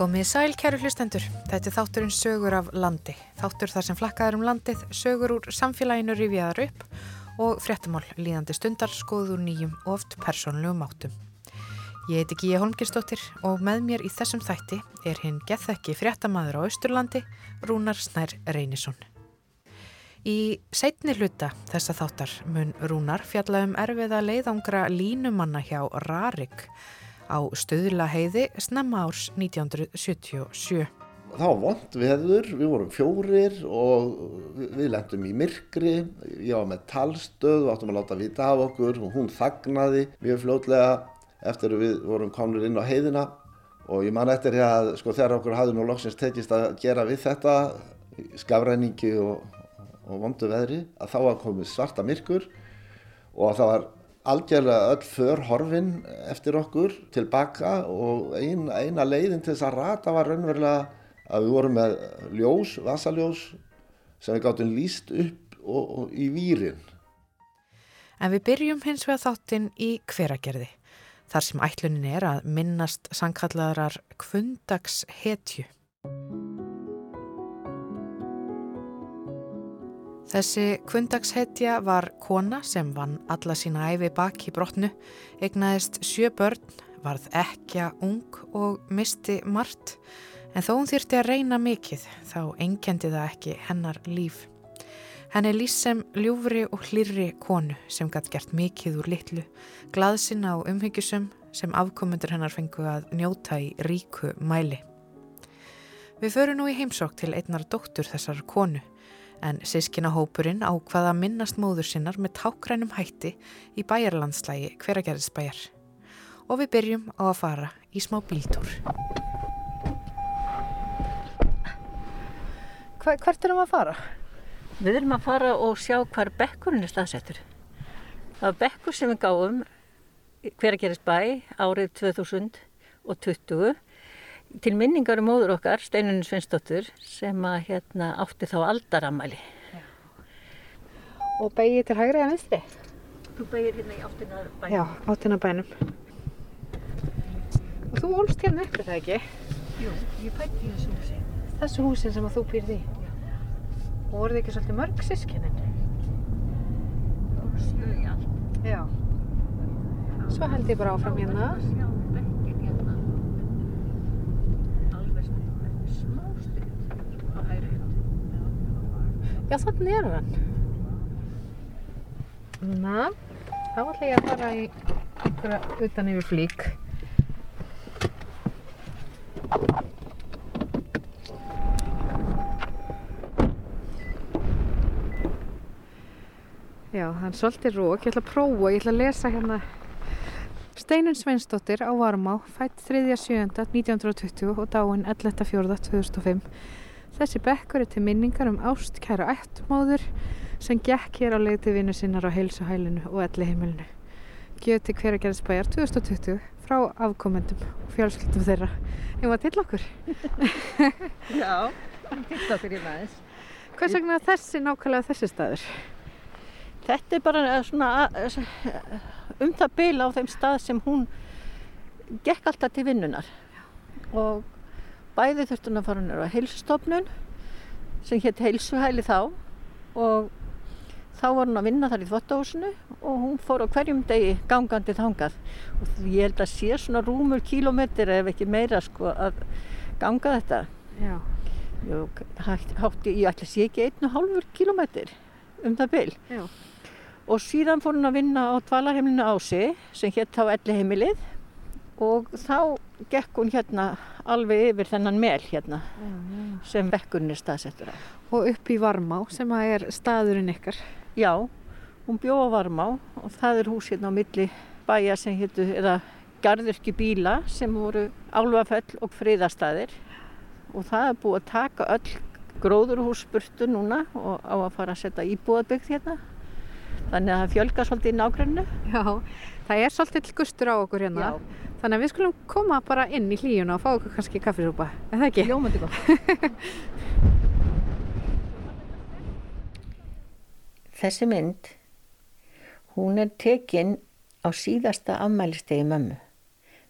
Komið sæl, kæru hlustendur. Þetta er þátturinn sögur af landi. Þáttur þar sem flakkaður um landið, sögur úr samfélaginu rifjaðar upp og fréttamál líðandi stundar skoður nýjum og oft persónlegum áttum. Ég heiti Gíja Holmgirsdóttir og með mér í þessum þætti er hinn gethekki fréttamaður á Austurlandi, Rúnar Snær Reynisson. Í setni hluta þessa þáttar mun Rúnar fjalla um erfiða leiðangra línumanna hjá Rarik á stöðla heiði snemma árs 1977. Það var vond veður, við vorum fjórir og við lendum í myrkri, ég var með talstöð og áttum að láta vita af okkur og hún þagnaði mjög fljótlega eftir að við vorum komnir inn á heiðina og ég man eftir að sko þegar okkur hafði nú loksins tekist að gera við þetta skafræningi og, og vondu veðri að þá var komið svarta myrkur og það var algjörlega öll för horfin eftir okkur tilbaka og ein, eina leiðin til þess að rata var raunverulega að við vorum með ljós, vasaljós sem við gáttum líst upp og, og í výrin. En við byrjum hins vegar þáttinn í hveragerði þar sem ætlunin er að minnast sangkallarar kvundags Þessi kvundagshetja var kona sem vann alla sína æfi baki brotnu, egnaðist sjö börn, varð ekja ung og misti margt, en þó hún þýrti að reyna mikið þá engendi það ekki hennar líf. Henni lýs sem ljúfri og hlýrri konu sem gætt gert mikið úr litlu, glaðsina og umhyggjusum sem afkomundur hennar fengu að njóta í ríku mæli. Við förum nú í heimsók til einnar dóttur þessar konu, en sískinahópurinn á hvaða minnast móður sinnar með tákrænum hætti í bæjarlandslægi hveragerðisbæjar. Og við byrjum á að fara í smá bíltúr. Hva, hvert erum við að fara? Við erum að fara og sjá hvar bekkurinn er staðsettur. Það var bekkur sem við gáum hveragerðisbæ árið 2020 til minningar um móður okkar, Steinunni Svinsdóttur, sem að hérna átti þá aldaramæli. Og begið til hægri eða vinstri? Þú begir hérna í áttina bænum. Já, áttina bænum. Og þú ólst hérna uppi það ekki? Jú, ég pætti í þessu húsi. Þessu húsin sem að þú býrði í? Og voruð þið ekki svolítið mörg sískinin? Og sjö í allt. Já. Svo held ég bara áfram hérna. Sjá bekkin hérna. Alveg smá stund á hægri hönd. Já, þannig er hann. Na, þá ætla ég að fara í einhverja utan yfir flík. Já, það er svolítið rók. Ég ætla að prófa, ég ætla að lesa hérna Steinun Sveinsdóttir á Varmá, fætt 3.7.1920 og dáin 11.4.2005. Þessi bekkur er til minningar um ástkæra ættmóður sem gekk hér á leið til vinnu sinnar á heilsuhælinu og elli heimilinu. Gjöð til hveragerðsbæjar 2020 frá afkomendum og fjölskyldum þeirra. Ég var til okkur. Já, til okkur í maður. Hvers vegna þessi nákvæmlega þessi staður? Þetta er bara svona að- um það bil á þeim stað sem hún gekk alltaf til vinnunar og bæði þurfti hún að fara nýra á heilsustofnun sem hétt heilsuhæli þá og þá var hún að vinna þar í þvottahúsinu og hún fór á hverjum degi gangandi þangað og ég held að sé svona rúmur kílómetri ef ekki meira sko að ganga þetta Já. Hætti, hátti, ég ætla að sé ekki einn og hálfur kílómetri um það bil Já. og síðan fór hún að vinna á dvalarheimilinu Ási sem hétt þá elli heimilið og þá gekk hún hérna alveg yfir þennan mel hérna sem bekkurinn er staðsettur á. Og upp í Varmá sem að er staðurinn ykkar. Já, hún bjó á Varmá og það er hús hérna á milli bæja sem héttu, eða garðurki bíla sem voru álfafell og friðastæðir og það er búið að taka öll gróðurhúsburtu núna og á að fara að setja íbúðabyggt hérna. Þannig að það fjölga svolítið í nágrunnu. Já, það er svolítið gustur á okkur hérna. Já. Þannig að við skulum koma bara inn í hlíjuna og fá okkur kannski kaffisúpa. Er það ekki? Ljómandi gott. Þessi mynd, hún er tekin á síðasta afmælistegi mömmu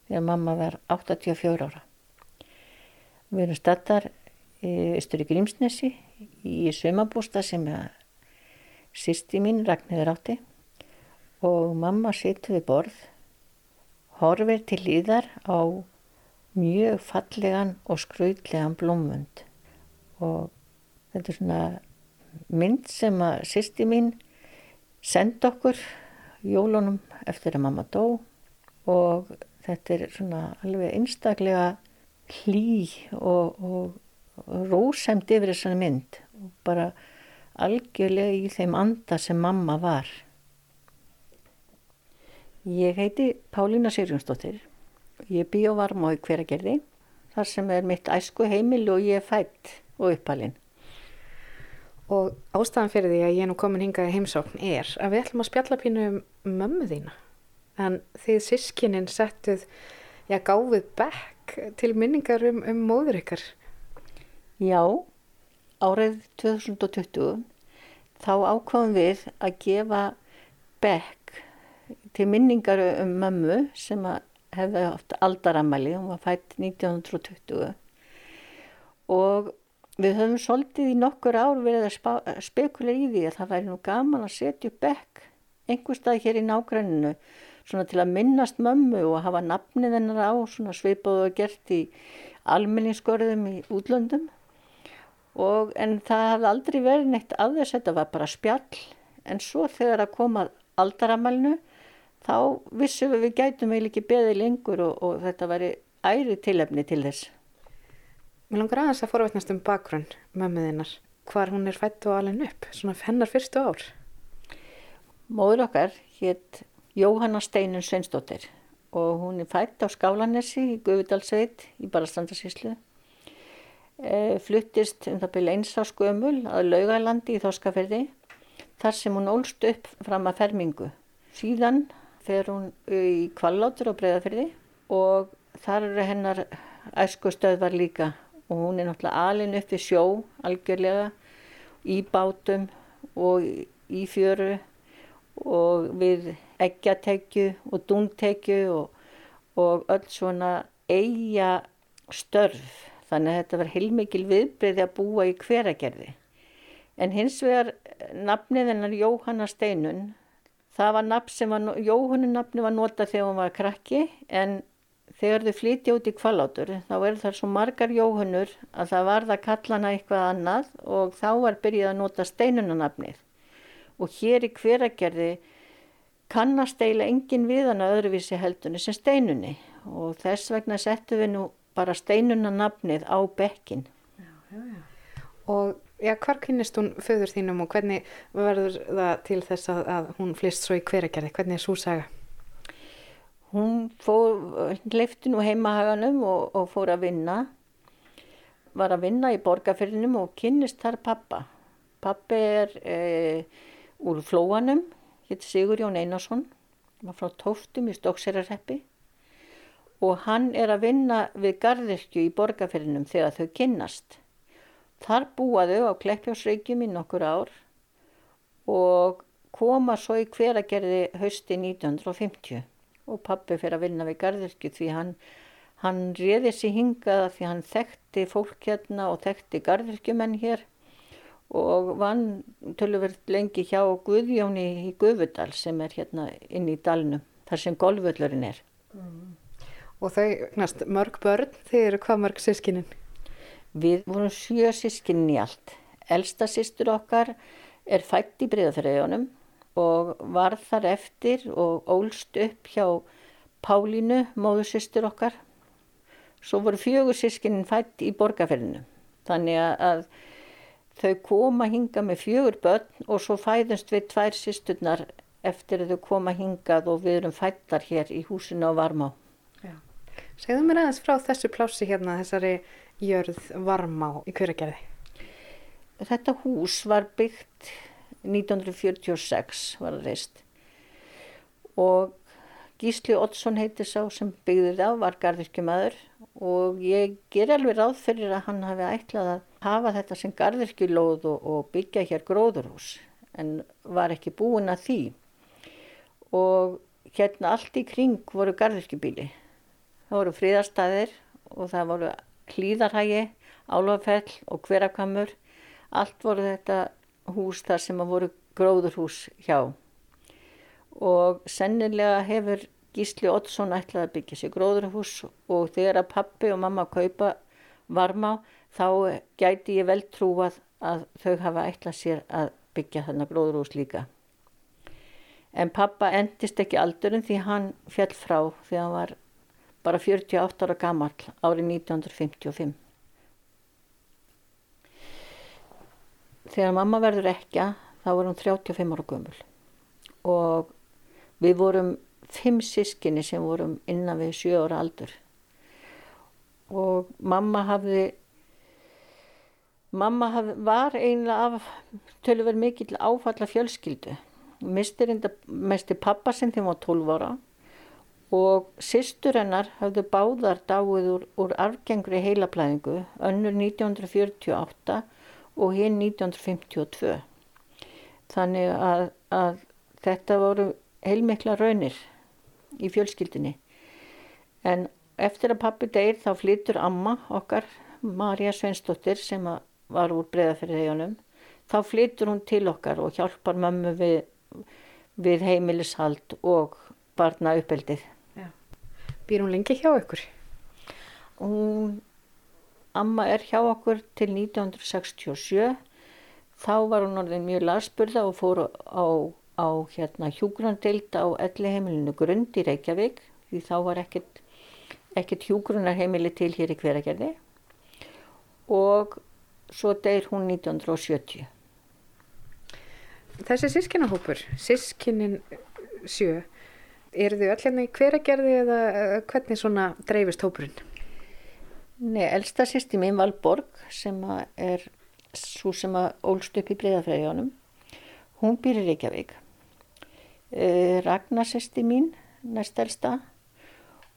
þegar mamma var 84 ára. Við erum stattar ystur í Grímsnesi í sömabústa sem sýsti mín Ragnhildur átti og mamma situr við borð, horfir til líðar á mjög fallegan og skröðlegan blómvönd. Og þetta er svona mynd sem að sýsti mín senda okkur jólunum eftir að mamma dó. Og þetta er svona alveg einstaklega hlý og, og rósemt yfir þessari mynd. Og bara algjörlega í þeim anda sem mamma var. Ég heiti Pálína Sirjónsdóttir. Ég bý á Varmá í hveragerði þar sem er mitt æsku heimil og ég er fætt og uppalinn. Og ástæðan fyrir því að ég er nú komin hingað í heimsókn er að við ætlum að spjalla pínu um mömmu þína. En þið sískininn settuð, já gáfið bekk til minningar um, um móður ykkar. Já, árið 2020 þá ákváðum við að gefa bekk til minningar um mömmu sem hefði haft aldaramæli, hún var fætt 1920 og við höfum svolítið í nokkur ár verið að spekula í því að það væri nú gaman að setja upp bekk einhver stað hér í nágranninu svona til að minnast mömmu og hafa nafnið hennar á svona sveipaðu og gert í almenningsgörðum í útlöndum. Og en það hafði aldrei verið neitt af þess þetta var bara spjall. En svo þegar að koma aldaramælnu þá vissum við við gætum við ekki beðið lengur og, og þetta væri æri tilefni til þess. Mér langar aðeins að forvetnast um bakgrunn mömmuðinnar, hvar hún er fætt og alveg upp, svona hennar fyrstu ár? Móður okkar hétt Jóhanna Steinun Sveinsdóttir og hún er fætt á Skálanessi í Guðvidalsveit í Barastandarsíslu e, fluttist um það byrja eins á skömmul að laugalandi í Þorskaferði þar sem hún ólst upp fram að fermingu. Síðan fer hún í kvallátur á Breiðaferði og þar eru hennar æsku stöðvar líka og hún er náttúrulega alin upp við sjó algjörlega í bátum og í fjöru og við eggjatekju og dungtekju og, og öll svona eiga störf þannig að þetta var heilmikil viðbreyði að búa í hveragerði. En hins vegar nafnið hennar Jóhanna Steinun, það var nafn sem var, Jóhannu nafni var notað þegar hún var krakki en þegar þau flytja út í kvalátur þá er það svo margar Jóhannur að það varða að kalla hana eitthvað annað og þá var byrjað að nota Steinunanafnið. Og hér í hveragerði kannast eiginlega engin við hana öðruvísi heldunni sem Steinunni og þess vegna settu við nú bara steinuna nafnið á bekkin. Já, já, já. Og já, hvar kynist hún föður þínum og hvernig verður það til þess að, að hún flist svo í hveragerði? Hvernig er svo saga? Hún fór, leifti nú heimahaganum og, og fór að vinna. Var að vinna í borgarferðinum og kynist þar pappa. Pappi er e, úr flóanum, hitt Sigur Jón Einarsson, var frá Tóftum í Stókserarreppi og hann er að vinna við gardirkju í borgarferðinum þegar þau kynnast. Þar búa þau á Kleppjársreikjum í nokkur ár og koma svo í hveragerði hausti 1950 og pappi fyrir að vinna við gardirkju því hann, hann réði sér hingaða því hann þekkti fólk hérna og þekkti gardirkjumenn hér og vann tölverð lengi hjá Guðjóni í Guðvudal sem er hérna inn í dalnum þar sem golvöllurinn er. Mm. Og þau, næst, mörg börn, þeir eru hvað mörg sískinin? Við vorum sjö sískinin í allt. Elsta sístur okkar er fætt í breyðafræðunum og var þar eftir og ólst upp hjá Pálínu, móðursýstur okkar. Svo voru fjögur sískinin fætt í borgarferðinu. Þannig að þau koma hinga með fjögur börn og svo fæðumst við tvær sísturnar eftir að þau koma hingað og við erum fættar hér í húsinu á Varmá. Segðu mér aðeins frá þessu plási hérna, þessari jörð varmá í hverjargerði. Þetta hús var byggt 1946 var það reist og Gísli Oddsson heiti sá sem byggði það var gardirkjumæður og ég ger alveg ráð fyrir að hann hafi ætlað að hafa þetta sem gardirkjulóð og, og byggja hér gróðurhús en var ekki búin að því. Og hérna allt í kring voru gardirkjubíli það voru fríðarstaðir og það voru Hlýðarhægi, Álafell og Hverakamur. Allt voru þetta hús þar sem að voru gróðurhús hjá. Og sennilega hefur Gísli Oddsson ætlaði að byggja sér gróðurhús og þegar að pappi og mamma kaupa varma þá gæti ég vel trúað að þau hafa ætlað sér að byggja þarna gróðurhús líka. En pappa endist ekki aldurinn því hann fjall frá því hann var bara 48 ára gammal árið 1955. Þegar mamma verður ekki þá hún 35 ára gömul. Og við vorum fimm sískinni sem vorum innan við 7 ára aldur. Og mamma hafði mamma hafði, var einlega af tölver mikill áfalla fjölskyldu mistir pappa sinn þegar hún var 12 ára og sýstur hennar hafði báðar dáið úr, úr arfgengri heilaplæðingu önnur 1948 og hinn 1952 þannig að, að þetta voru heilmikla raunir í fjölskyldinni en eftir að pappi deyr þá flytur amma okkar Marja Sveinsdóttir sem var úr breðafyrðegjunum þá flytur hún til okkar og hjálpar mömmu við, við heimilishald og barna uppeldið Býr hún lengi hjá ykkur? Hún amma er hjá okkur til 1967 þá var hún orðin mjög lasburða og fór á á hérna hjúgrunardild á elli heimilinu Grund í Reykjavík því þá var ekkert, ekkert hjúgrunarheimili til hér í hveragerði og svo deyr hún 1970. Þessi sískinahópur, sískinin sjö, eru þau allir hérna í hveragerði eða hvernig svona dreifist hópurinn? Nei, elsta sýsti mín Valborg sem er svo sem að ólst upp í breyðafræðjónum, hún býr í Reykjavík. Eh, Ragnarsesti mín, næstelsta,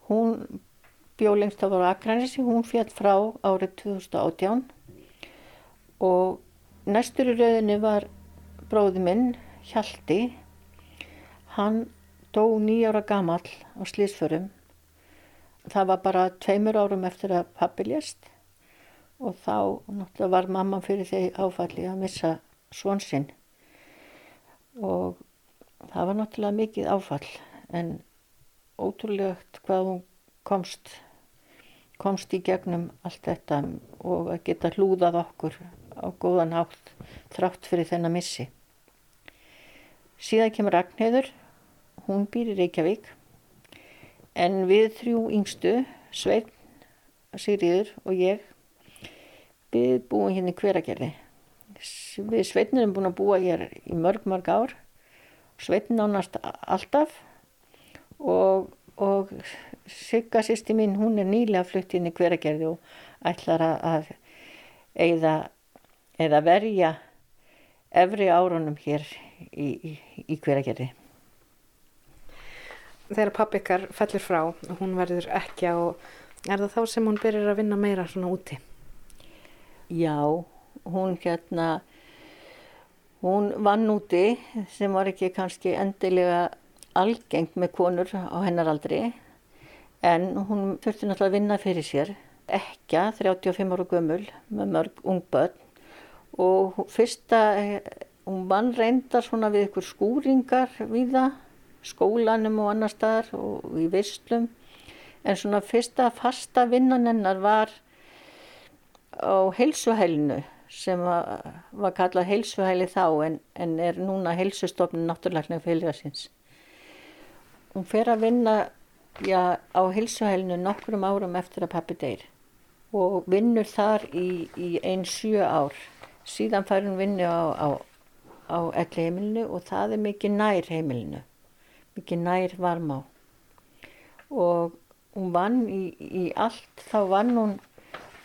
hún bjó lengst á voru Akranissi, hún fjall frá árið 2018 og næstur í rauðinni var bróði minn, Hjalti, hann dó nýjára gamall á slísförum. Það var bara tveimur árum eftir að pappi lést og þá var mamma fyrir því áfalli að missa svonsinn og það var náttúrulega mikið áfall en ótrúlegt hvað hún komst komst í gegnum allt þetta og að geta hlúðað okkur á góðan hátt þrátt fyrir þennan missi síðan kemur Ragnheður hún býr í Reykjavík. En við þrjú yngstu Svein, Sigriður og ég við búum hérna í hveragerði. Við Sveinnir erum búin að búa hér í mörg mörg ár. Sveitn nánast alltaf. Og, og Sigga sýsti mín hún er nýlega flutt inn í hveragerði og ætlar að eða, eða verja efri árunum hér í, í, í hveragerði. Þegar pappikar fellur frá og hún verður ekki á, er það þá sem hún byrjar að vinna meira svona úti? Já, hún hérna Hún vann úti sem var ekki kannski endilega algengt með konur á hennar aldri en hún þurfti náttúrulega að vinna fyrir sér. Ekja, 35 ára gömul með mörg ungböld og fyrsta, hún vann reyndar svona við ykkur skúringar við það, skólanum og annar staðar og í visslum en svona fyrsta fasta vinnan hennar var á heilsuhælinu sem var, var kallað heilsuhæli þá en, en er núna heilsustofnun náttúrulega fylgjarsins. Hún fer að vinna já, á heilsuhælinu nokkrum árum eftir að pappi deyr og vinnur þar í, í einn sjö ár. Síðan fær hún vinnu á, á, á elli heimilinu og það er mikið nær heimilinu, mikið nær varmá. Og hún vann í, í allt, þá vann hún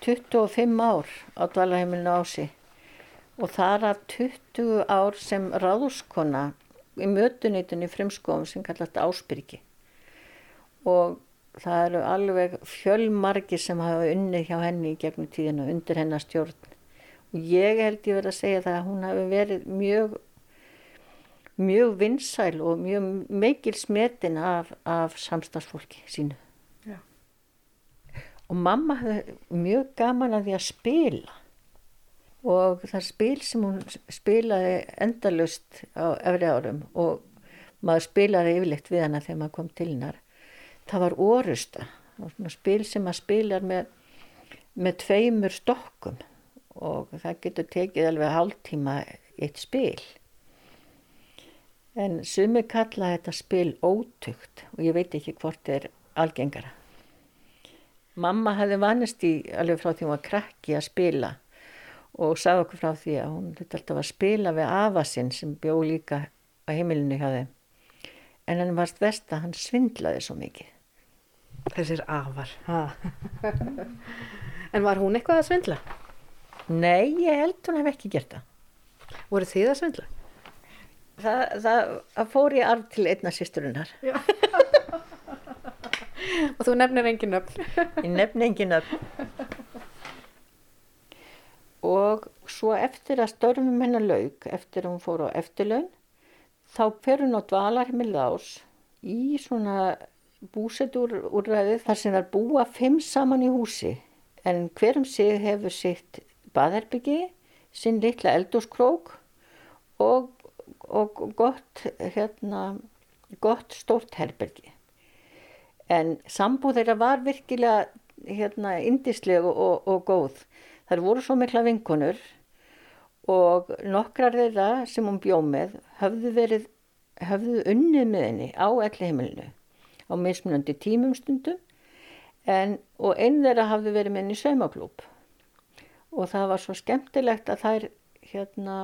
25 ár á dvalarheimilinu ási. Og þar af 20 ár sem ráðskona í mötuneytunni frimskóum sem kallast Ásbyrgi. Og það eru alveg fjölmargi sem hafa unni hjá henni í gegnum tíðina undir hennar stjórn. Og ég held ég verið að segja það að hún hafi verið mjög mjög vinsæl og mjög meikil smetin af, af samstagsfólki sínu. Og mamma hafði mjög gaman að því að spila. Og það spil sem hún spilaði endalust á efri árum og maður spilaði yfirleitt við hana þegar maður kom til hennar það var orusta spil sem maður spilar með, með tveimur stokkum og það getur tekið alveg hálftíma eitt spil en sumi kalla þetta spil ótugt og ég veit ekki hvort er algengara. Mamma hefði vanist í alveg frá því hún var krakki að spila og sagði okkur frá því að hún þetta alltaf að spila við afa sinn sem bjó líka á heimilinu hjá þeim. En hann varst verst að hann svindlaði svo mikið. Þessir afar En var hún eitthvað að svindla? Nei, ég held hún hef ekki gert það. Voru þið að svindla? Það, það, það fór ég arf til einna sýsturinnar Og þú nefnir engin nöfn. Ég nefnir engin nöfn. Og svo eftir að störfum hennar laug eftir að hún fór á eftirlaun þá fer hún á dvalarheimil ás í svona búsetúrúræði þar sem er búa fimm saman í húsi. En hverjum sig hefur sitt baðherbyggi, sinn litla eldurskrók og, og gott, hérna, gott stórt herbyggi. En sambúð þeirra var virkilega hérna, indisleg og, og góð. Það voru svo mikla vinkonur og nokkrar þeirra sem hún bjóð með höfðu verið, höfðu unnið með henni á elli heimilinu á mismunandi tímum stundum en, og einn þeirra hafði verið með henni í saumaklúp og það var svo skemmtilegt að þær hérna,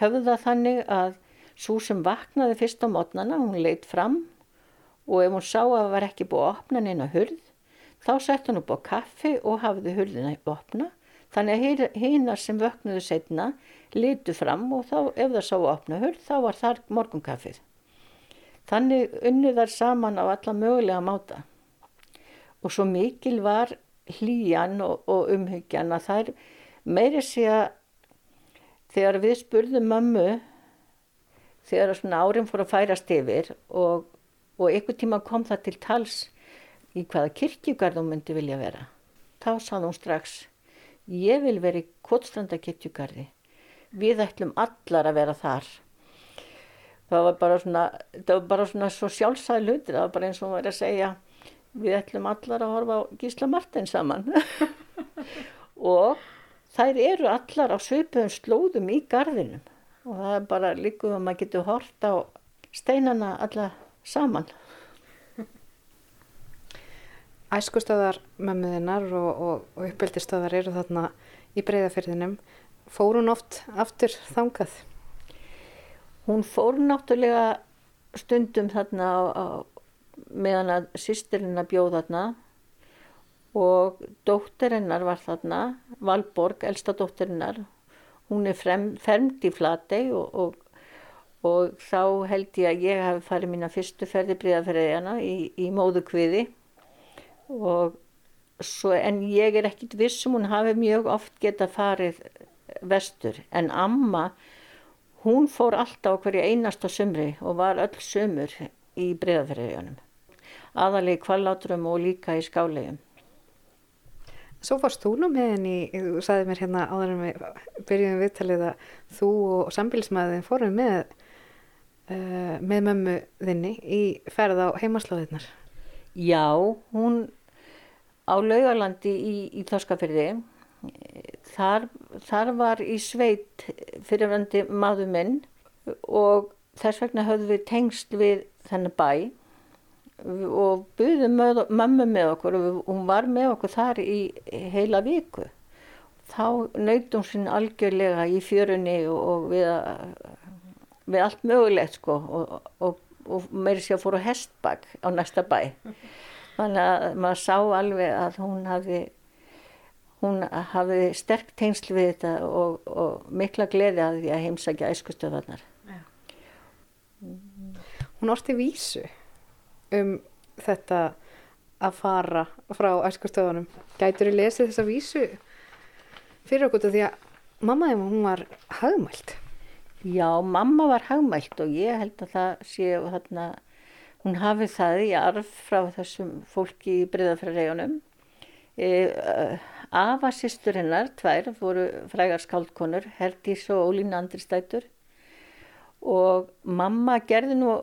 höfðu það þannig að svo sem vaknaði fyrst á mótnana, hún leitt fram og ef hún sá að það var ekki búið að opna neina hurð þá sett hún upp á kaffi og hafði hurðina opna Þannig að hinnar sem vöknuðu setna litu fram og þá ef það sá að opna hurð þá var þar morgunkaffið. Þannig unnu þar saman á alla mögulega máta. Og svo mikil var hlýjan og, og umhyggjan að þær meiri sé að þegar við spurðum mömmu þegar svona árin fór að færast yfir og, og einhver tíma kom það til tals í hvaða kirkjugarðum myndi vilja vera. Þá sað hún strax ég vil vera í Kotstrandakirkjugarði við ætlum allar að vera þar það var bara svona það var bara svona svo sjálfsæði hlutir það var bara eins og maður er að segja við ætlum allar að horfa á Gísla Martin saman og þær eru allar á sveipuðum slóðum í gardinum og það er bara líkuð að maður getur hort á steinana allar saman Æskustöðar mömmuðinnar og, og, og uppeldistöðar eru þarna í breyðafyrðinum. Fór hún oft aftur þangað? Hún fór náttúrulega stundum þarna á, á, meðan að sýstirinn að bjóða þarna og dóttirinnar var þarna, Valborg, elsta dóttirinnar. Hún er frem, fermd í flatei og, og, og þá held ég að ég hef farið mína fyrstu ferði breyðafyrðina í, í móðukviði og svo en ég er ekkit vissum hún hafi mjög oft geta farið vestur. En amma hún fór alltaf hverju einasta sumri og var öll sumur í breyðafræðunum aðalegi kvalláturum og líka í skálegum Svo varst þú nú með henni, þú sagði mér hérna áður en við byrjum viðtalið að þú og sambilsmaðin fórum með, uh, með mömmu þinni í ferð á heimaslóðinnar. Já, hún á laugalandi í, í Þorskafyrði þar, þar var í sveit fyrirvöndi maður minn og þess vegna höfðum við tengst við þennan bæ og buðum mömmu með okkur og hún var með okkur þar í heila viku. Þá nautum sín algjörlega í fjörunni og, við, við allt mögulegt sko og, og, og meiri sér fór á hestbakk á næsta bæ. Þannig að maður sá alveg að hún hafi hún hafi sterk tengsl við þetta og, og mikla gleði að því að heimsækja æskustöðarnar Hún orti vísu um þetta að fara frá æskustöðunum. Gætur þú lesið þessa vísu fyrir okkur því að mamma þeim hún var hagmælt? Já, mamma var hagmælt og ég held að það sé þarna hún hafi það í arf frá þessum fólki í breyðafræðiðunum E, Afasýsturinnar, tvær, voru frægar skáldkonur, Herdís og Ólín Andristætur og mamma gerði nú,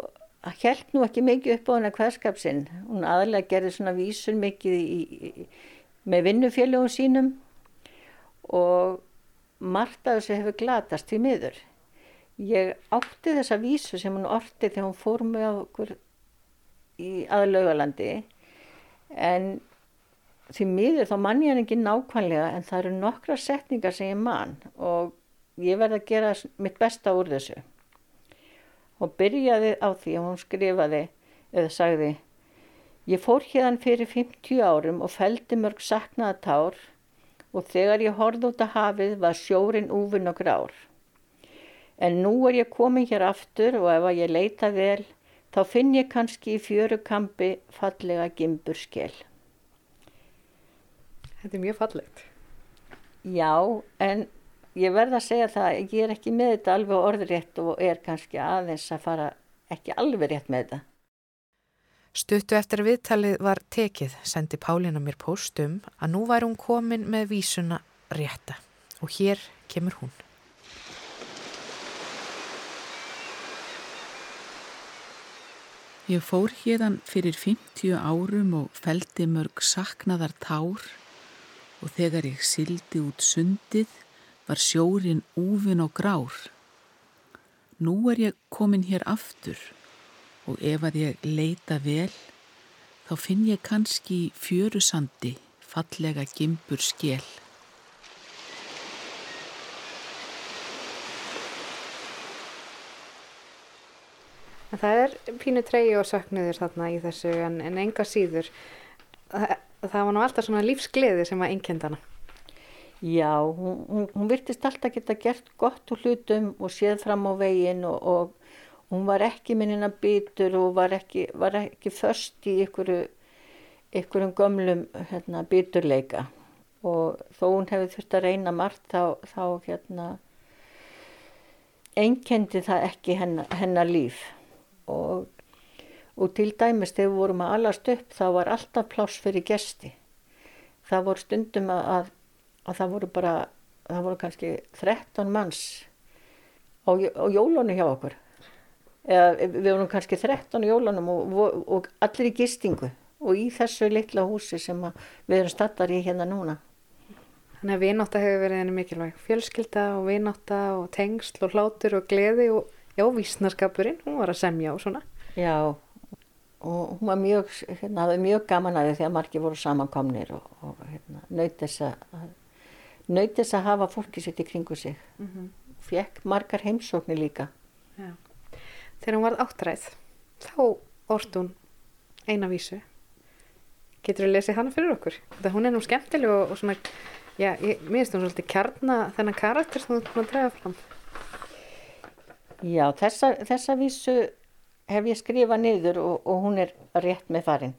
held nú ekki mikið upp á hennar hverskapsinn. Hún aðalega gerði svona vísun mikið í, í, með vinnufélögum sínum og margt af þessu hefur glatast í miður. Ég átti þessa vísu sem hún orti þegar hún fór með okkur í aðlaugalandi en því miður þá mann ég hann ekki nákvæmlega en það eru nokkra setningar sem ég man og ég verði að gera mitt besta úr þessu og byrjaði á því að hún skrifaði eða sagði ég fór hérna fyrir 50 árum og feldi mörg saknaða tár og þegar ég horfði út að hafið var sjórin úfinn og grár en nú er ég komin hér aftur og ef ég leita vel þá finn ég kannski í fjörukampi fallega gimbur skell Þetta er mjög fallegt. Já, en ég verða að segja það, ég er ekki með þetta alveg orðrétt og er kannski aðeins að fara ekki alveg rétt með þetta. Stuttu eftir viðtalið var tekið, sendi Pálina mér postum að nú væri hún komin með vísuna rétta og hér kemur hún. Ég fór hérdan fyrir 50 árum og feldi mörg saknaðar tár og þegar ég sildi út sundið var sjórin úfin og grár. Nú er ég komin hér aftur og ef að ég leita vel þá finn ég kannski fjörusandi fallega gimbur skell. Það er pínu treyju og söknuður þarna í þessu en, en enga síður. Það, það var nú alltaf svona lífsgleði sem var einkendana. Já, hún, hún, hún virtist alltaf geta gert gott úr hlutum og séð fram á veginn og, og hún var ekki minnina bitur og var ekki, var ekki först í ykkur, ykkurum gömlum hérna, biturleika og þó hún hefði þurft að reyna margt þá, þá hérna, einkendi það ekki hennar, hennar líf og og til dæmis þegar við vorum að alast upp þá var alltaf pláss fyrir gesti. Það voru stundum að, að, að það voru bara, það voru kannski 13 manns á, á jólunum hjá okkur. Eða, við vorum kannski 13 í jólunum og, og, og allir í gistingu og í þessu litla húsi sem við erum stattar í hérna núna. Þannig að vináta hefur verið henni mikilvæg. Fjölskylda og vináta og tengsl og hlátur og gleði og já, vísnarskapurinn, hún var að semja og svona. Já, og hún var mjög, hérna, mjög gaman að því þegar margir voru samankomnir og, og hérna, naut þess að naut þess að hafa fólki sitt í kringu sig mm -hmm. fekk margar heimsóknir líka Já. Þegar hún var áttræð þá orð hún eina vísu getur þú að lesa hana fyrir okkur þetta hún er nú skemmtileg og, og svona já, ég minnst hún svolítið kjarna þennan karakter sem þú að draga fram Já, þessa, þessa vísu hef ég skrifað niður og, og hún er rétt með farin.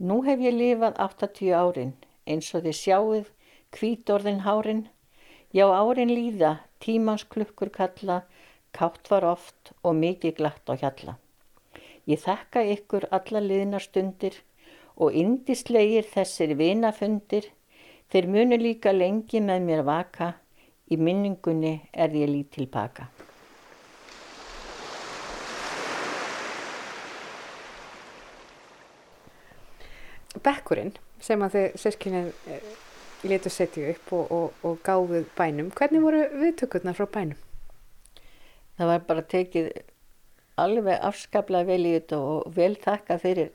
Nú hef ég lifað 80 árin eins og þið sjáuð kvítorðin hárin. Já árin líða, tímans klukkur kalla, kátt var oft og mikið glatt á hjalla. Ég þakka ykkur alla liðnar stundir og indislegir þessir vinafundir. Þeir munu líka lengi með mér vaka, í minningunni er ég lítil baka. bekkurinn sem að þið sérskynið eh, letu setja upp og, og, og gáðuð bænum. Hvernig voru viðtökurnar frá bænum? Það var bara tekið alveg afskaplega vel í þetta og vel þakka fyrir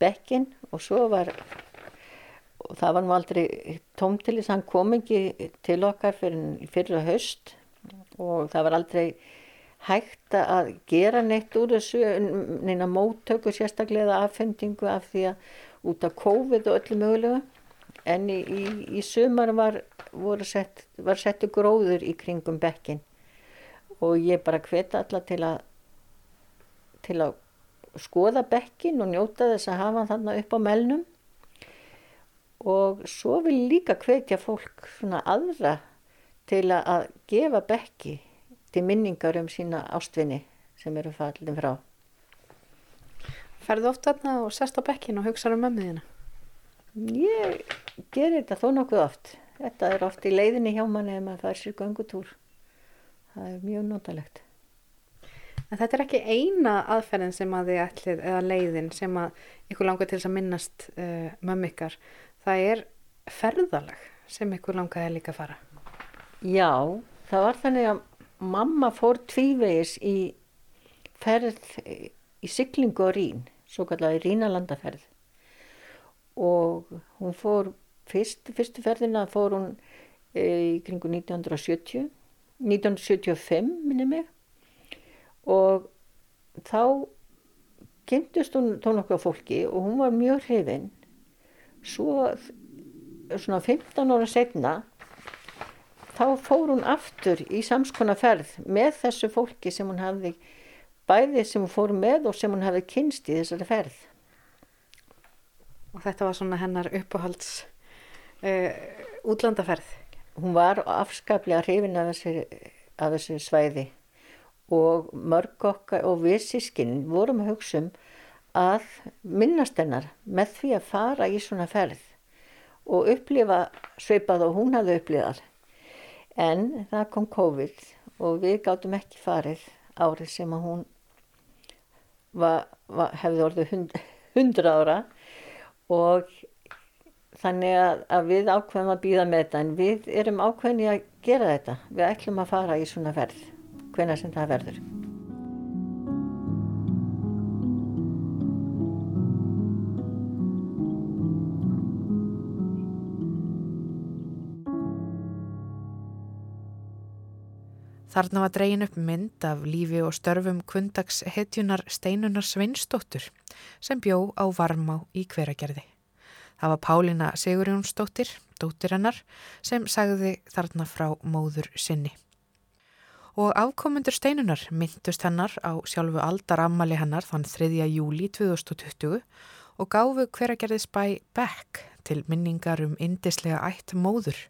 bekkin og svo var og það var nú aldrei tómtilis, hann kom ekki til okkar fyrir, fyrir höst og það var aldrei hægt að gera neitt úr þessu neina móttöku sérstaklega aðfendingu af því að út af COVID og öllu mögulega en í, í, í sumar var, sett, var settu gróður í kringum bekkin og ég bara hveta alla til að til að skoða bekkin og njóta þess að hafa hann þarna upp á melnum. Og svo vil líka hvetja fólk svona aðra til að gefa bekki til minningar um sína ástvinni sem eru fallin frá. Ferðu oft þarna og sest á bekkin og hugsaður um mömmuðina? Ég gerir þetta þó nokkuð oft. Þetta er oft í leiðinni hjá manni ef maður fær sér göngutúr. Það er mjög notalegt. En þetta er ekki eina aðferðin sem að þið ætlið eða leiðin sem að ykkur langar til þess að minnast uh, mömmu ykkar. Það er ferðalag sem ykkur langaði líka að fara. Já, það var þannig að mamma fór tvívegis í ferð í syklingu á Rín, svo kallaði Rínalandaferð og hún fór fyrst, fyrstu ferðina fór hún e, í kringu 1970 1975 minni mig. Og þá kemtist hún þá nokkuð fólki og hún var mjög hrifin. Svo svona 15 ára setna þá fór hún aftur í samskona ferð með þessu fólki sem hún hafði bæði sem hún fór með og sem hún hafði kynst í þessari ferð. Og þetta var svona hennar uppáhalds uh, útlandaferð. Hún var afskaplega hrifin af þessu, af þessu svæði og mörg okkar og við sískinn vorum að hugsa um að minnast hennar með því að fara í svona ferð og upplifa sveipað og hún hafði upplifað. En það kom COVID og við gáttum ekki farið árið sem að hún var, var, hefði orðið hund, hundra ára og þannig að, að við ákveðum að býða með þetta en við erum ákveðin að gera þetta. Við ætlum að fara í svona verð, hvena sem það verður. Þarna var dregin upp mynd af lífi og störfum kundags hetjunar Steinunar Sveinsdóttur sem bjó á Varmá í hveragerði. Það var Pálina Sigurjónsdóttir, dóttir hennar, sem sagði þarna frá móður sinni. Og afkomundur Steinunar myndust hennar á sjálfu aldarammali hennar þann 3. júli 2020 og gáfu hveragerðis bæ Beck til minningar um indislega ætt móður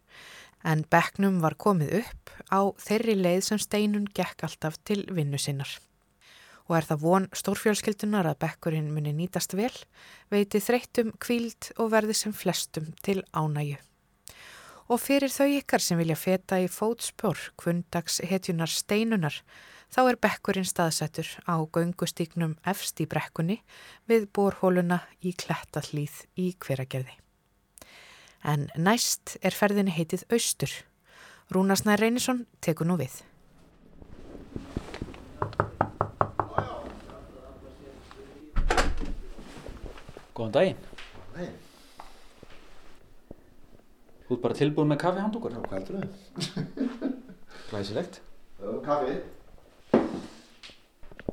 en bekknum var komið upp á þeirri leið sem steinun gekk alltaf til vinnu sinnar. Og er það von stórfjölskyldunar að bekkurinn muni nýtast vel, veiti þreyttum kvíld og verði sem flestum til ánæju. Og fyrir þau ykkar sem vilja feta í fótspjór kvundags hetjunar steinunar, þá er bekkurinn staðsættur á göngustíknum efst í brekkunni við borhóluna í klettallíð í hveragerði en næst er ferðinni heitið Austur. Rúnarsnær Reynisson tekur nú við. Góðan daginn. Nei, Þú ert bara tilbúin með kaffi handúkur. hvað heldur þau? Glæsilegt. Kaffi.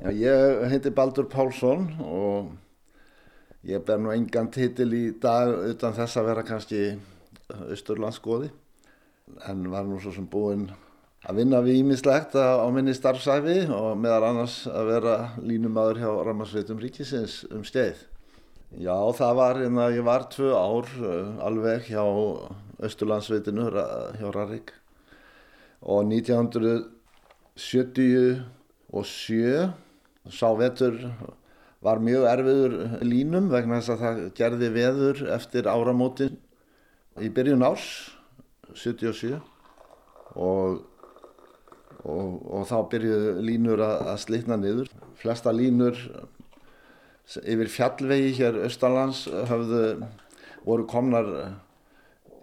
Já, ég heiti Baldur Pálsson og ég ber nú engan titil í dag utan þess að vera kannski austurlandsgóði en var nú svo sem búinn að vinna við ímislegt á minni starfsæfi og meðal annars að vera línumadur hjá Rammarsveitum Ríkisins um skeið. Já, það var, hérna, ég var tvö ár uh, alveg hjá Östurlandsveitinu hjá Rarik og 1977 sá vetur var mjög erfiður línum vegna þess að það gerði veður eftir áramótin í byrjun árs 77 og, og, og þá byrjuðu línur að, að slitna niður. Flesta línur yfir fjallvegi hér austalands höfðu, voru komnar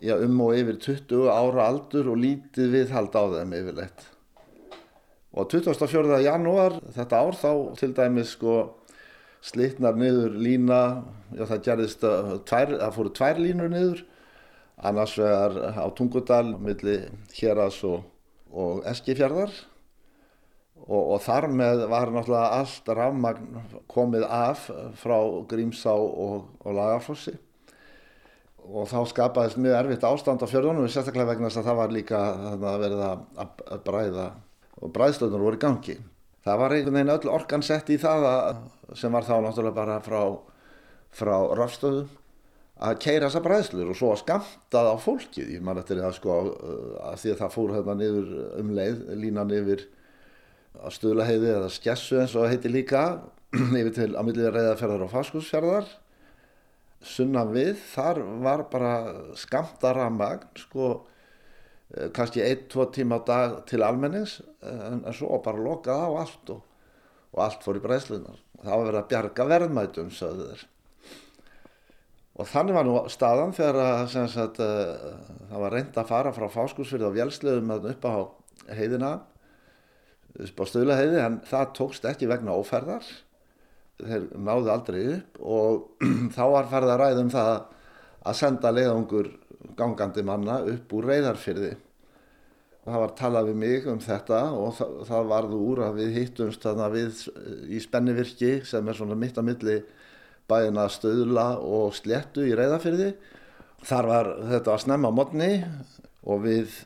já, um og yfir 20 ára aldur og lítið viðhald á þeim yfirleitt. Og 24. janúar þetta ár þá til dæmis sko slitnar niður lína, já það gerðist að tvær, það fóru tvær línur niður, annars vegar á Tungudal millir Hjeras og, og Eskifjörðar og, og þar með var náttúrulega allt rafmagn komið af frá Grímsá og, og Lagarfossi og þá skapaðist mjög erfitt ástand á fjörðunum, sérstaklega vegna þess að það var líka að verið að bræða og bræðstöðnur voru í gangi. Það var einhvern veginn öll orkan sett í það að, sem var þá náttúrulega bara frá, frá rafstöðum að keira þessa bræðslur og svo að skamtað á fólkið. Ég man eftir það sko að því að það fór hérna niður um leið, línan yfir að stuðlaheiði eða skessu eins og heiti líka yfir til að millið reyðaferðar og faskúsferðar sunnan við, þar var bara skamta ramagn, sko, eh, kannski ein, tvo tíma á dag til almennings, en, en svo bara lokað á allt og, og allt fór í bræðslunar. Það var verið að bjarga verðmætum, sögðu þeir. Og þannig var nú staðan þegar að, sagt, uh, það var reynd að fara frá fáskúsfyrði á vjálsleðum upp á heiðina, á stöðlaheiði, en það tókst ekki vegna óferðar þeir náðu aldrei upp og þá var farið að ræða um það að senda leiðangur gangandi manna upp úr reyðarfyrði og það var talað við mig um þetta og það, það varðu úr að við hittumst þarna við í spennivirki sem er svona mitt að milli bæina stöðla og sléttu í reyðarfyrði þar var þetta að snemma mótni og við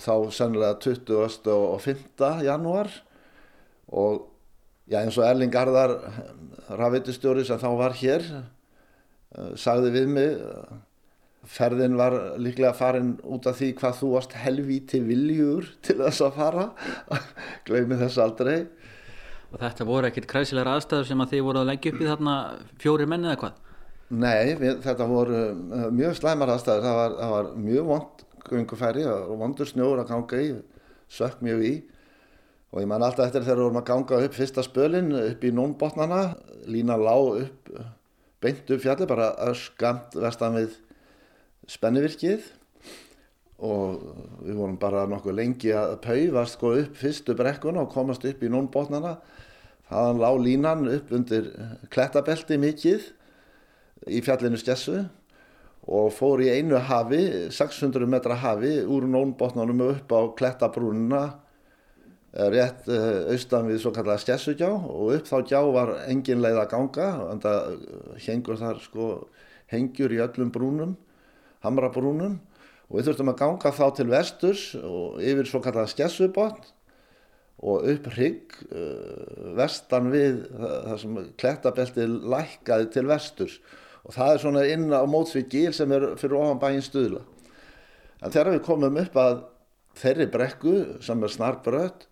þá sennilega 20. og 5. janúar og Já eins og Erling Garðar, rafveitustjóri sem þá var hér, uh, sagði við mig, uh, ferðin var líklega farin út af því hvað þú varst helvíti viljur til þess að fara, gleymið þess aldrei. Og þetta voru ekkert kræsilegar aðstæður sem að þið voru að leggja upp í þarna fjóri menni eða hvað? Nei, við, þetta voru uh, mjög slæmar aðstæður, það var, það var mjög vond gungufæri og vondur snjóður að ganga í, sökk mjög í. Og ég man alltaf eftir þegar við vorum að ganga upp fyrsta spölin upp í nónbotnana lína lág upp beint upp fjalli bara öskamt vestan við spennivirkið. Og við vorum bara nokkuð lengi að pauvast sko upp fyrstu brekkuna og komast upp í nónbotnana. Þaðan lág línan upp undir klettabelti mikið í fjallinu Skessu og fór í einu hafi 600 metra hafi úr nónbotnanum upp á klettabrúnina Eh, rétt eh, austan við svo kallega skessugjá. Og upp þá gjá var engin leið að ganga en það hengur þar sko hengjur í öllum brúnum hamrabrúnum. Og við þurftum að ganga þá til vesturs og yfir svo kallega skessubotn og upp hrygg vestan við það sem klettabeltið lækkaði til vesturs og það er svona inn á mótsvið gíl sem er fyrir ofan bæinn stuðla. En þegar við komum upp að þeirri brekku sem er snarbröð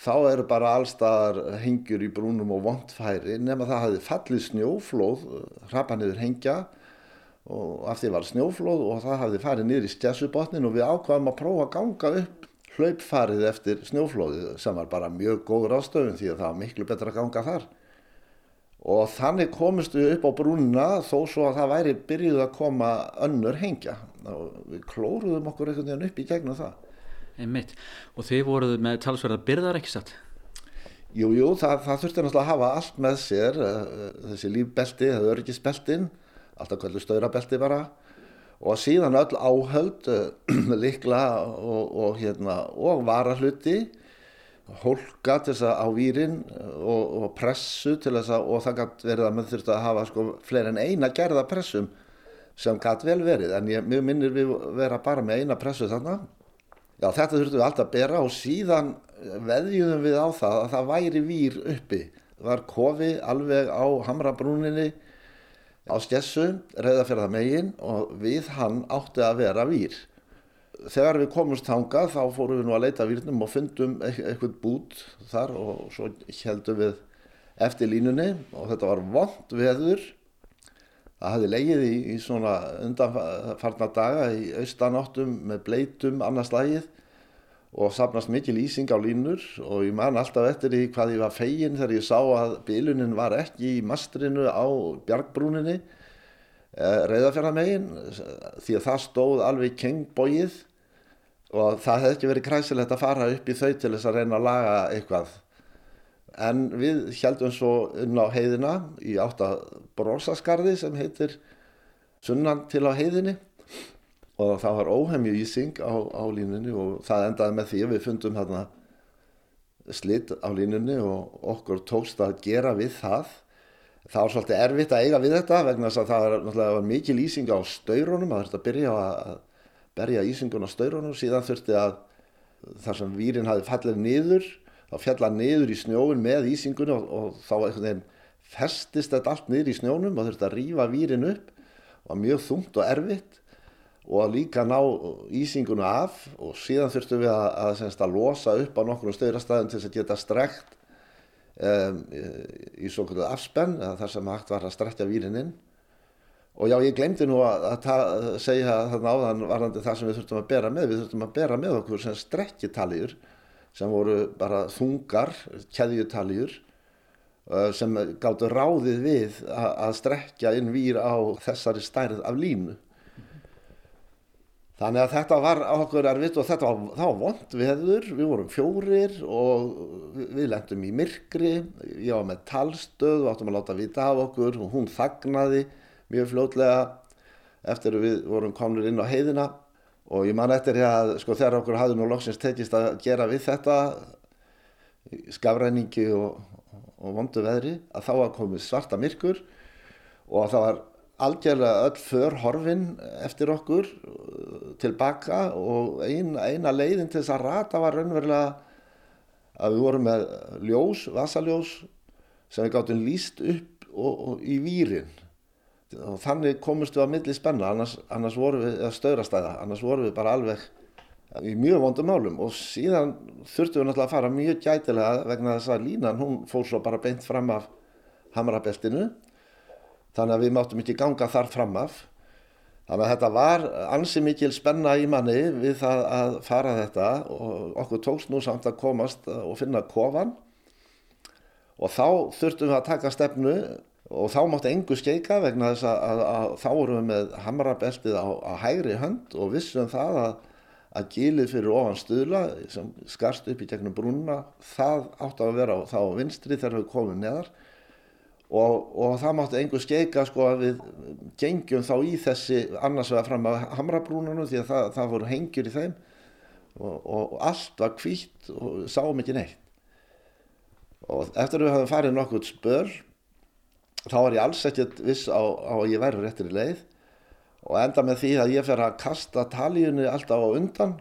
þá eru bara allstaðar hengjur í brúnum og vondfæri nema það hafi fallið snjóflóð hrapan niður hengja og af því var snjóflóð og það hafi farið niður í stjæsubotnin og við ákvaðum að prófa að ganga upp hlaupfarið eftir snjóflóði sem var bara mjög góð ráðstöfun því að það var miklu betra að ganga þar og þannig komist við upp á brúnina þó svo að það væri byrjuð að koma önnur hengja. Og við klóruðum okkur einhvern veginn upp í gegnum það. Einmitt. Og þið voruð með talsverða byrðar ekki satt? Jújú, jú, það, það þurfti náttúrulega að hafa allt með sér uh, þessi lífbelti, það örgisbeltin alltaf kvöldu staurabelti bara. Og síðan öll áhöld uh, likla og, og, hérna, og varahluti hólka til þess að á výrin og, og pressu til þess að og það gæti verið að maður þurfti að hafa sko fleiri en eina gerða pressum sem gæti vel verið en ég, mjög minnir við vera bara með eina pressu þarna Já, þetta þurftum við alltaf að bera og síðan veðjum við á það að það væri výr uppi. Var kofi alveg á Hamrabrúninni á skessu, reyða fyrir það megin og við hann átti að vera výr. Þegar við komumst hanga þá fórum við nú að leita výrnum og fundum eitthvað bút þar og svo heldum við eftir línunni og þetta var vond veður. Það hafði leigið í, í svona undanfarnar daga í austanáttum með bleitum annars lagið og sapnast mikil ísing á línur og ég man alltaf eftir því hvað ég var fegin þegar ég sá að bilunin var ekki í mastrinu á bjargbrúninni eh, reyðafjörðamegin því að það stóð alveg kengbóið og það hefði ekki verið kræsilegt að fara upp í þau til þess að reyna að laga eitthvað. En við heldum svo inn á heiðina í átta brósaskarði sem heitir sunnan til á heiðinni. Og það var óhemju ísing á, á línunni og það endaði með því að við fundum hérna slitt á línunni og okkur tókst að gera við það. Það var svolítið erfitt að eiga við þetta vegna þess að það var, var mikil ísing á staurunum að þetta byrja að berja ísingun á staurunum. Síðan þurfti að þar sem výrin hafi fallið niður þá fjalla niður í snjóin með ísingunni og, og þá einhvern veginn festist þetta allt niður í snjónum og þurfti að rýfa výrin upp. Var mjög þungt og erfitt og að líka ná ísingunni af og síðan þurftum við að, að, að, að losa upp á nokkrum stöðrastæðum til þess að geta strekt um, í svo kvöldu afspenn þar sem hægt var að strekja výrin inn og já ég glemdi nú að, að, segja þarna áðan varðandi það sem við þurftum að bera með. Við þurftum að bera með okkur sem strekkitaljur sem voru bara þungar keðjutaljur sem gáttu ráðið við að, að strekja inn výr á þessari stærð af línu. Þannig að þetta var okkur erfitt og þetta var, var vond viður, við vorum fjórir og við lendum í myrkri, ég var með talstöð og áttum að láta vita af okkur og hún þagnaði mjög fljótlega eftir að við vorum komnir inn á heiðina. Og ég man eftir að sko þegar okkur hafði nú loksins tekist að gera við þetta skafræningi og, og vondu veðri að þá var komið svarta myrkur og það var algjörlega öll för horfin eftir okkur uh, tilbaka og ein, eina leiðin til þess að rata var raunverulega að við vorum með ljós, vasaljós sem við gáttum líst upp og, og í výrin og þannig komumst við að milli spenna. Annars, annars vorum við, eða stöðrastæða annars vorum við bara alveg í mjög vondum málum. Og síðan þurftum við náttúrulega að fara mjög gætilega vegna þess að línan hún fór svo bara beint fram af hamrabeltinu. Þannig að við máttum ekki ganga þar fram af. Þannig að þetta var ansi mikil spenna í manni við það að fara þetta og okkur tókst nú samt að komast og finna kofan. Og þá þurftum við að taka stefnu og þá mátti engu skeika vegna þess að, að, að þá vorum við með hamrabeltið á, á hægri hönd og vissum það að, að gilið fyrir ofan stuðla sem skarst upp í gegnum brúnna það átti að vera þá vinstri þegar við komum neðar. Og, og það mátti einhver skeika sko að við gengjum þá í þessi annars vegar fram að hamrabrúnunum því að það, það voru hengjur í þeim. Og, og allt var kvítt og sáum ekki neitt. Og eftir að við hafum farið nokkuð spör þá var ég alls ekkert viss á, á að ég væri réttir í leið og enda með því að ég fer að kasta talíunni alltaf á undan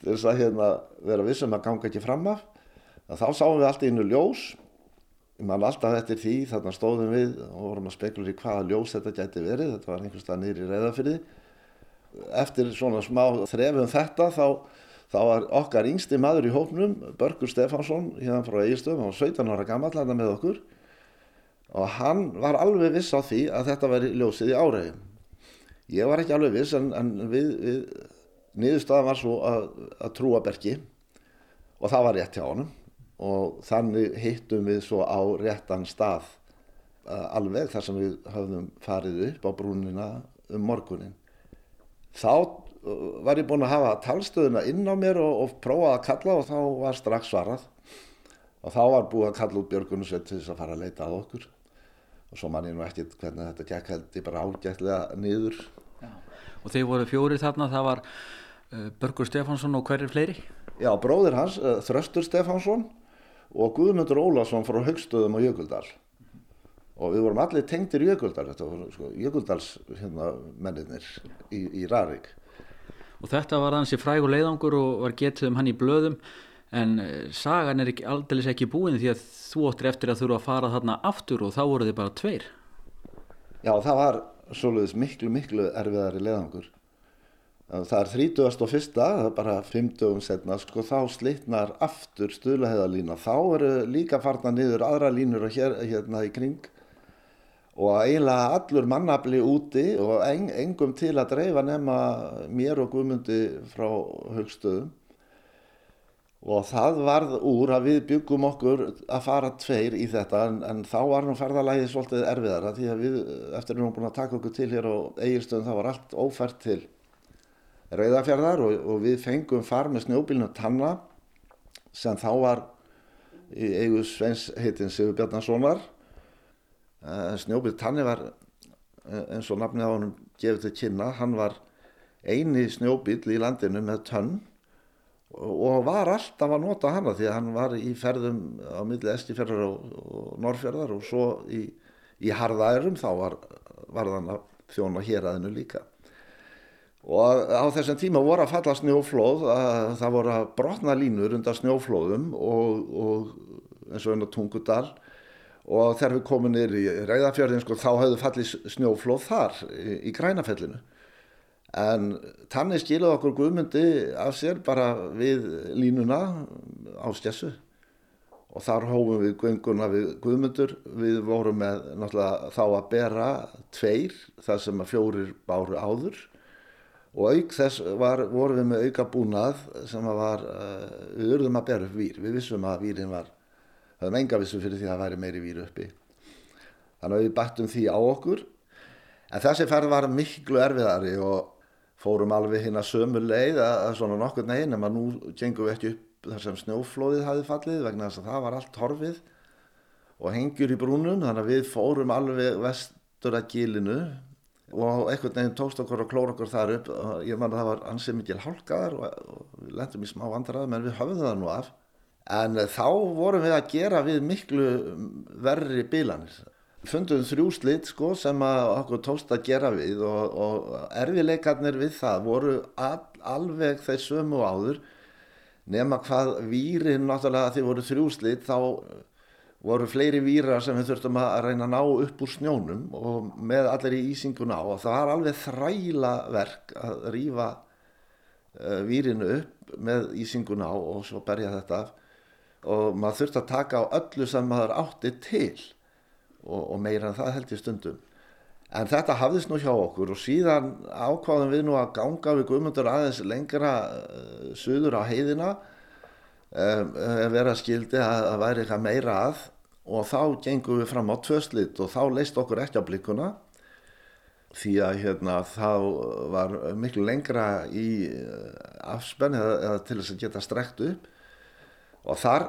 til þess að hérna, vera vissum að ganga ekki fram af. Þá sáum við alltaf innu ljós. Ég man alltaf eftir því þarna stóðum við og vorum að spekulur í hvaða ljós þetta gæti verið. Þetta var einhverstað nýri reyðafyrði eftir svona smá þrefum þetta þá, þá var okkar yngsti maður í hópnum Börgur Stefánsson hérna frá Eirstöðum hann var 17 ára gammal hérna með okkur og hann var alveg viss á því að þetta væri ljósið í áræðum ég var ekki alveg viss en, en við, við niðurstaðan var svo að, að trúa Bergi. Og það var rétt hjá honum. Og þannig hittum við svo á réttan stað uh, alveg þar sem við höfðum farið upp á brúnina um morgunin. Þá uh, var ég búin að hafa talstöðuna inn á mér og, og prófaði að kalla og þá var strax svarað. Og þá var búið að kalla út Björgunusveit til þess að fara að leita að okkur og svo man ég nú ekkert hvernig þetta gekk held ég bara ágætlega niður. Já. Og þeir voru fjóri þarna, það var uh, Börgur Stefánsson og hverjir fleiri? Já, bróðir hans, uh, Þröstur Stefánsson og Guðmundur Ólason frá Högstöðum og Jökuldal og við vorum allir tengtir Jökuldal þetta voru sko, Jökuldals hérna, menninir í, í Rarik og þetta var hansi frægur leiðangur og var getið um hann í blöðum en eh, sagan er ekki, aldrei ekki búin því að þú óttir eftir að eru að fara þarna aftur og þá voru þið bara tveir. Já það var svolítið miklu miklu erfiðari leiðangur. Það er 31. það er bara 50 setna sko þá slitnar aftur stuðlaheðalína þá eru líka farna niður aðra línur hér, hérna í kring. Og eiginlega allur mannabli úti og en, engum til að dreifa nema mér og Guðmundi frá högstöðum og það varð úr að við byggum okkur að fara tveir í þetta en, en þá var nú ferðalagið svolítið erfiðara því að við eftir erum búin að taka okkur til hér á eigirstöðum þá var allt ófært til Rauðafjörðar og, og við fengum far með snjóbílinu Tanna sem þá var í eigu Sveins heitin Sigur Bjarnasonar. Eh, Snjóbíl Tanni var eh, eins og nafnið á hann gefið til kynna, hann var eini snjóbíl í landinu með tönn og var alltaf að nota hana því að hann var í ferðum á milli Eskifjörðar og, og Norrfjörðar og svo í, í harðærum þá var, var hann að þjóna hér aðinu líka. Og á þessum tíma voru að falla snjóflóð að það voru að brotna línur undan snjóflóðum og, og eins og einn á Tungudal. Og þegar við komum niður í Ræðafjörðin sko, þá hafðu fallið snjóflóð þar í, í grænafellinu en tannig skiluð okkur guðmundi af sér bara við línuna á skessu og þar hófum við gönguna við Guðmundur. Við vorum með náttúrulega þá að bera tveir þar sem að fjórir báru áður og auk þess var, vorum við með auka búnað sem að var, uh, við urðum að bera upp vír. Við vissum að vírin var, höfum enga vissu fyrir því að það væri meiri vír uppi. Þannig að við bættum því á okkur. En þessi ferð var miklu erfiðari og fórum alveg hinn að sömu leið að svona nokkur neginn en nú gengum við ekki upp þar sem snjóflóðið hafi fallið vegna þess að það var allt horfið og hengjur í brúnum þannig að við fórum alveg vestur að gílinu og einhvern veginn tókst okkur og klór okkur þar upp. Ég man að það var ansið mikil hálkaðar og, og við lendum í smá vandrað menn við höfðum það nú af. En þá vorum við að gera við miklu verri bílanir fundum þrjú slitt sko sem að okkur tókst að gera við og, og erfileikarnir við það voru all, alveg þeir sömu áður nema hvað výrin náttúrulega því voru þrjú slitt þá voru fleiri výrar sem við þurftum að reyna að ná upp úr snjónum og með allir í ísinguna á. Og það var alveg þræla verk að rýfa uh, výrinu upp með ísinguna á og svo berja þetta af. Og maður þurfti að taka á öllu sem maður átti til og, og meira en það held ég stundum. En þetta hafðist nú hjá okkur og síðan ákváðum við nú að ganga við guðmundur aðeins lengra uh, suður á heiðina um, vera skildi að það væri eitthvað meira að og þá gengum við fram á tvöslit og þá leist okkur ekki á blikuna því að hérna, þá var miklu lengra í afspenni eða, eða til þess að geta strekt upp og þar,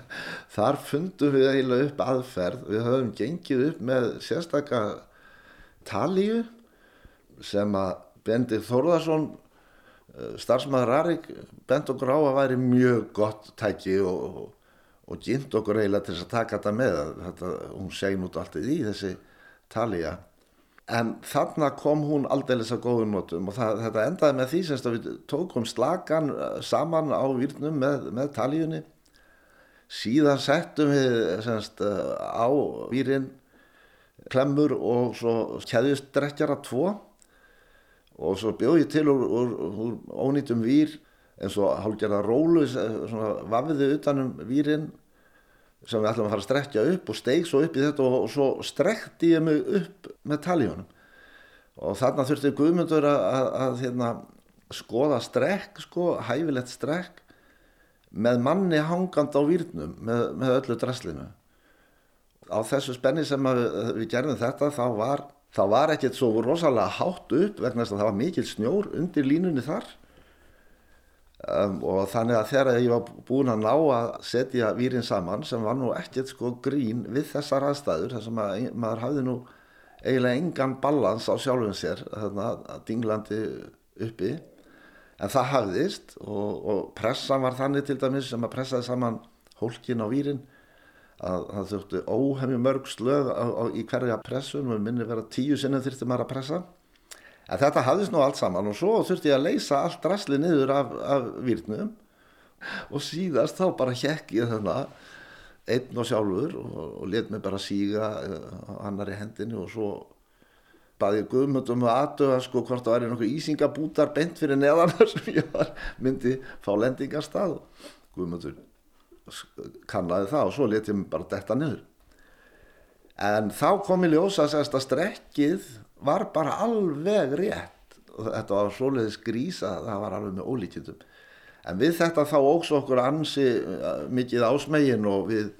þar fundum við eiginlega upp aðferð. Við höfum gengið upp með sérstakka talíu sem að Bendik Þórðarsson starfsmaður Rarik bent okkur á að væri mjög gott tæki og, og gynnt okkur eiginlega til þess að taka þetta með þetta, hún segn út alltaf í þessi talija en þarna kom hún aldeilis að góðum notum og það, þetta endaði með því að við tókum slagan eh, saman á výrnum með, með taljunni síðan settum við semst á výrin klemmur og svo keðjustrekkjara tvo. Og svo bjóð ég til úr, úr, úr ónýtum výr eins og hálfgerða rólu vafiði utanum výrin sem við ætlum að fara að strekja upp og steig svo upp í þetta og, og svo strekti ég mig upp með taljónum og þarna þurfti Guðmundur að, að, að hérna, skoða strekk sko, hæfilegt strekk með manni hangand á výrnum með, með öllu draslinu. Á þessu spenni sem við, við gerðum þetta þá var, var ekkert svo rosalega hátt upp vegna þess að það var mikil snjór undir línunni þar. Um, og þannig að þegar ég var búin að ná að setja výrin saman sem var nú ekkert sko grín við þessar aðstæður sem að maður hafði nú eiginlega engan balans á sjálfum sér þarna að dinglandi uppi en það hafðist og, og pressan var þannig til dæmis sem að pressaði saman hólkin á výrin að það þurfti óhemmi mörg slög á, á, í hverja pressun og minni vera tíu sinnum þurfti maður að pressa. En þetta hafðist nú allt saman og svo þurfti ég að leysa allt drasli niður af, af výrnum og síðast þá bara hjekk ég þarna einn og sjálfur og, og let mig bara síga uh, annar í hendinu og svo baði ég guðmöndum að aðdöða sko hvort það væri nokkuð ísingabútar bent fyrir neðanar sem ég var myndi fá lendingarstað. Og guðmöndur kannaði það og svo let ég mig bara detta niður. En þá kom ég ljósa að strekkið var bara alveg rétt. Og þetta var svoleiðis grísa það var alveg með ólíkjendum en við þetta þá óks okkur ansi uh, mikið ásmegin og við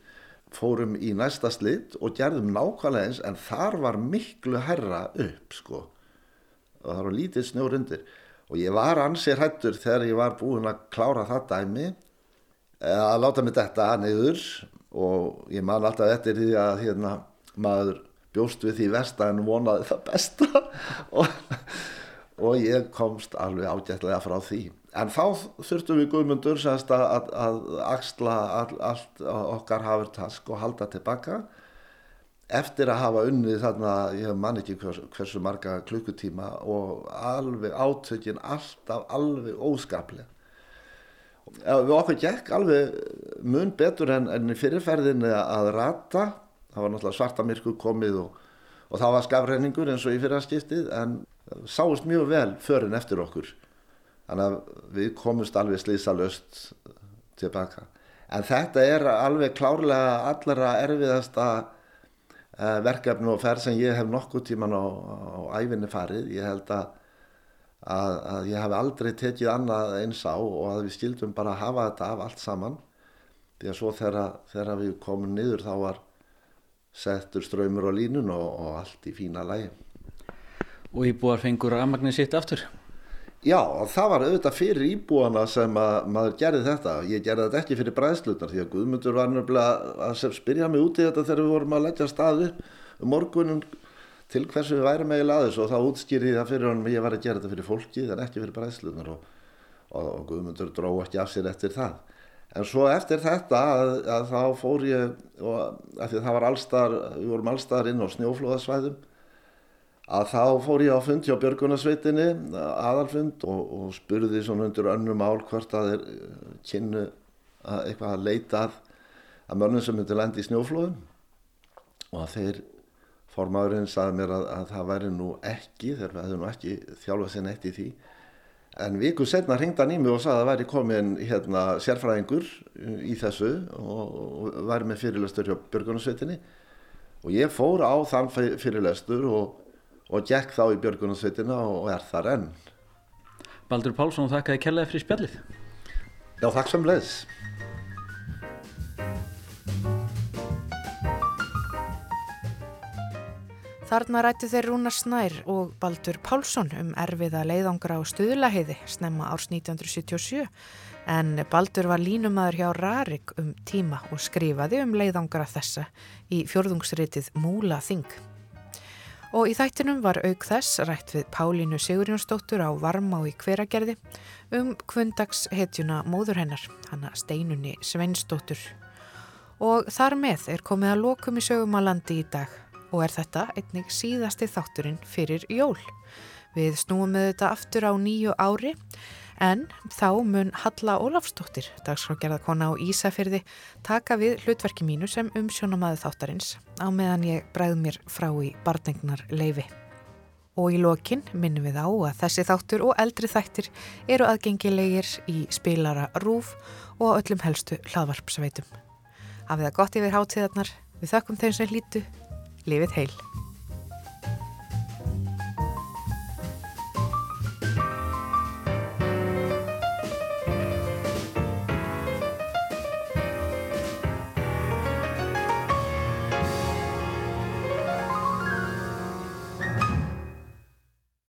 fórum í næsta slitt og gerðum nákvæmlega eins en þar var miklu herra upp sko. Og það var lítið snjór undir. Og ég var ansið hættur þegar ég var búin að klára það dæmi eh, að láta mig þetta niður. Og ég man alltaf eftir því að hérna maður bjóst við því versta en vonaði það besta. Og, og ég komst alveg ágætlega frá því en þá þurftum við guðmundur að, að, að axla all, allt okkar hafurtask og halda tilbaka. Eftir að hafa unnið þarna, ég man ekki hvers, hversu marga klukkutíma og alveg átökin alltaf alveg óskaplega við okkur gekk alveg mun betur en, en fyrirferðinni að rata. Það var náttúrulega svarta myrkur komið og, og það var skafræningur eins og í fyrraskiptið en sáist mjög vel förin eftir okkur þannig að við komumst alveg slísalöst tilbaka en þetta er alveg klárlega allra erfiðasta uh, verkefni og ferð sem ég hef nokkuð tíman á, á æfinni farið. Ég held að, að, að ég hef aldrei tekið annað eins á og að við skildum bara að hafa þetta af allt saman. Því að svo þegar, þegar við komum niður þá var settur ströymur á línun og, og allt í fína lægi Og íbúar fengur rafmagnir sitt aftur? Já, það var auðvitað fyrir íbúana sem að maður gerði þetta. Ég gerði þetta ekki fyrir bræðslutar því að Guðmundur var nefnilega að spyrja mig út í þetta þegar við vorum að leggja staði um morgunum til hversu við værum eiginlega aðeins og þá útskýrði það fyrir honum að ég var að gera þetta fyrir fólki en ekki fyrir bræðslutar og, og, og Guðmundur dró ekki af sér eftir það. En svo eftir þetta að, að þá fór ég, og að því að það var allstar, við vorum allstar inn á snjóflóðasvæðum að þá fór ég á fund hjá Björgunarsveitinni aðalfund og, og spurði svona undir önnum ál hvort að þeir eh, kynnu að eitthvað að leita að, að mörnum sem myndi lendi í snjóflóðum. Og að þeir formaðurinn saði mér að, að það væri nú ekki þeir hefðu nú ekki þjálfað sér neitt í því. En viku setna ringdan í mig og saði að væri komin hérna sérfræðingur í þessu og, og væri með fyrirlestur hjá Björgunarsveitinni. Og ég fór á þann fyrirlestur og og gekk þá í Björgunarsveitina og er þar enn. Baldur Pálsson, þakkaði kellaði fyrir spjallið. Já, þakk sem leiðs. Þarna rættu þeir Rúnar Snær og Baldur Pálsson um erfiða leiðangra á stuðlahiði snemma árs 1977 en Baldur var línumadur hjá Rarik um tíma og skrifaði um leiðangra þessa í fjörðungsritið Múla Þing. Og í þættinum var auk þess rætt við Pálínu Sigurjónsdóttur á Varmá í hveragerði um kvöndagshetjuna móður hennar, hanna Steinunni Sveinsdóttur. Og þar með er komið að lokum í sögumalandi í dag og er þetta einnig síðasti þátturinn fyrir jól. Við snúum með þetta aftur á nýju ári En þá mun Halla Ólafsdóttir, dagskrafgerðarkona á Ísafyrði, taka við hlutverki mínu sem umsjónamaðu þáttarins á meðan ég bræð mér frá í barnegnar leifi. Og í lokin minnum við á að þessi þáttur og eldri þættir eru aðgengilegir í spilara rúf og öllum helstu hlaðvarpsveitum. Hafið það gott yfir hátíðarnar, við þakkum þeim sem hlítu, lifið heil.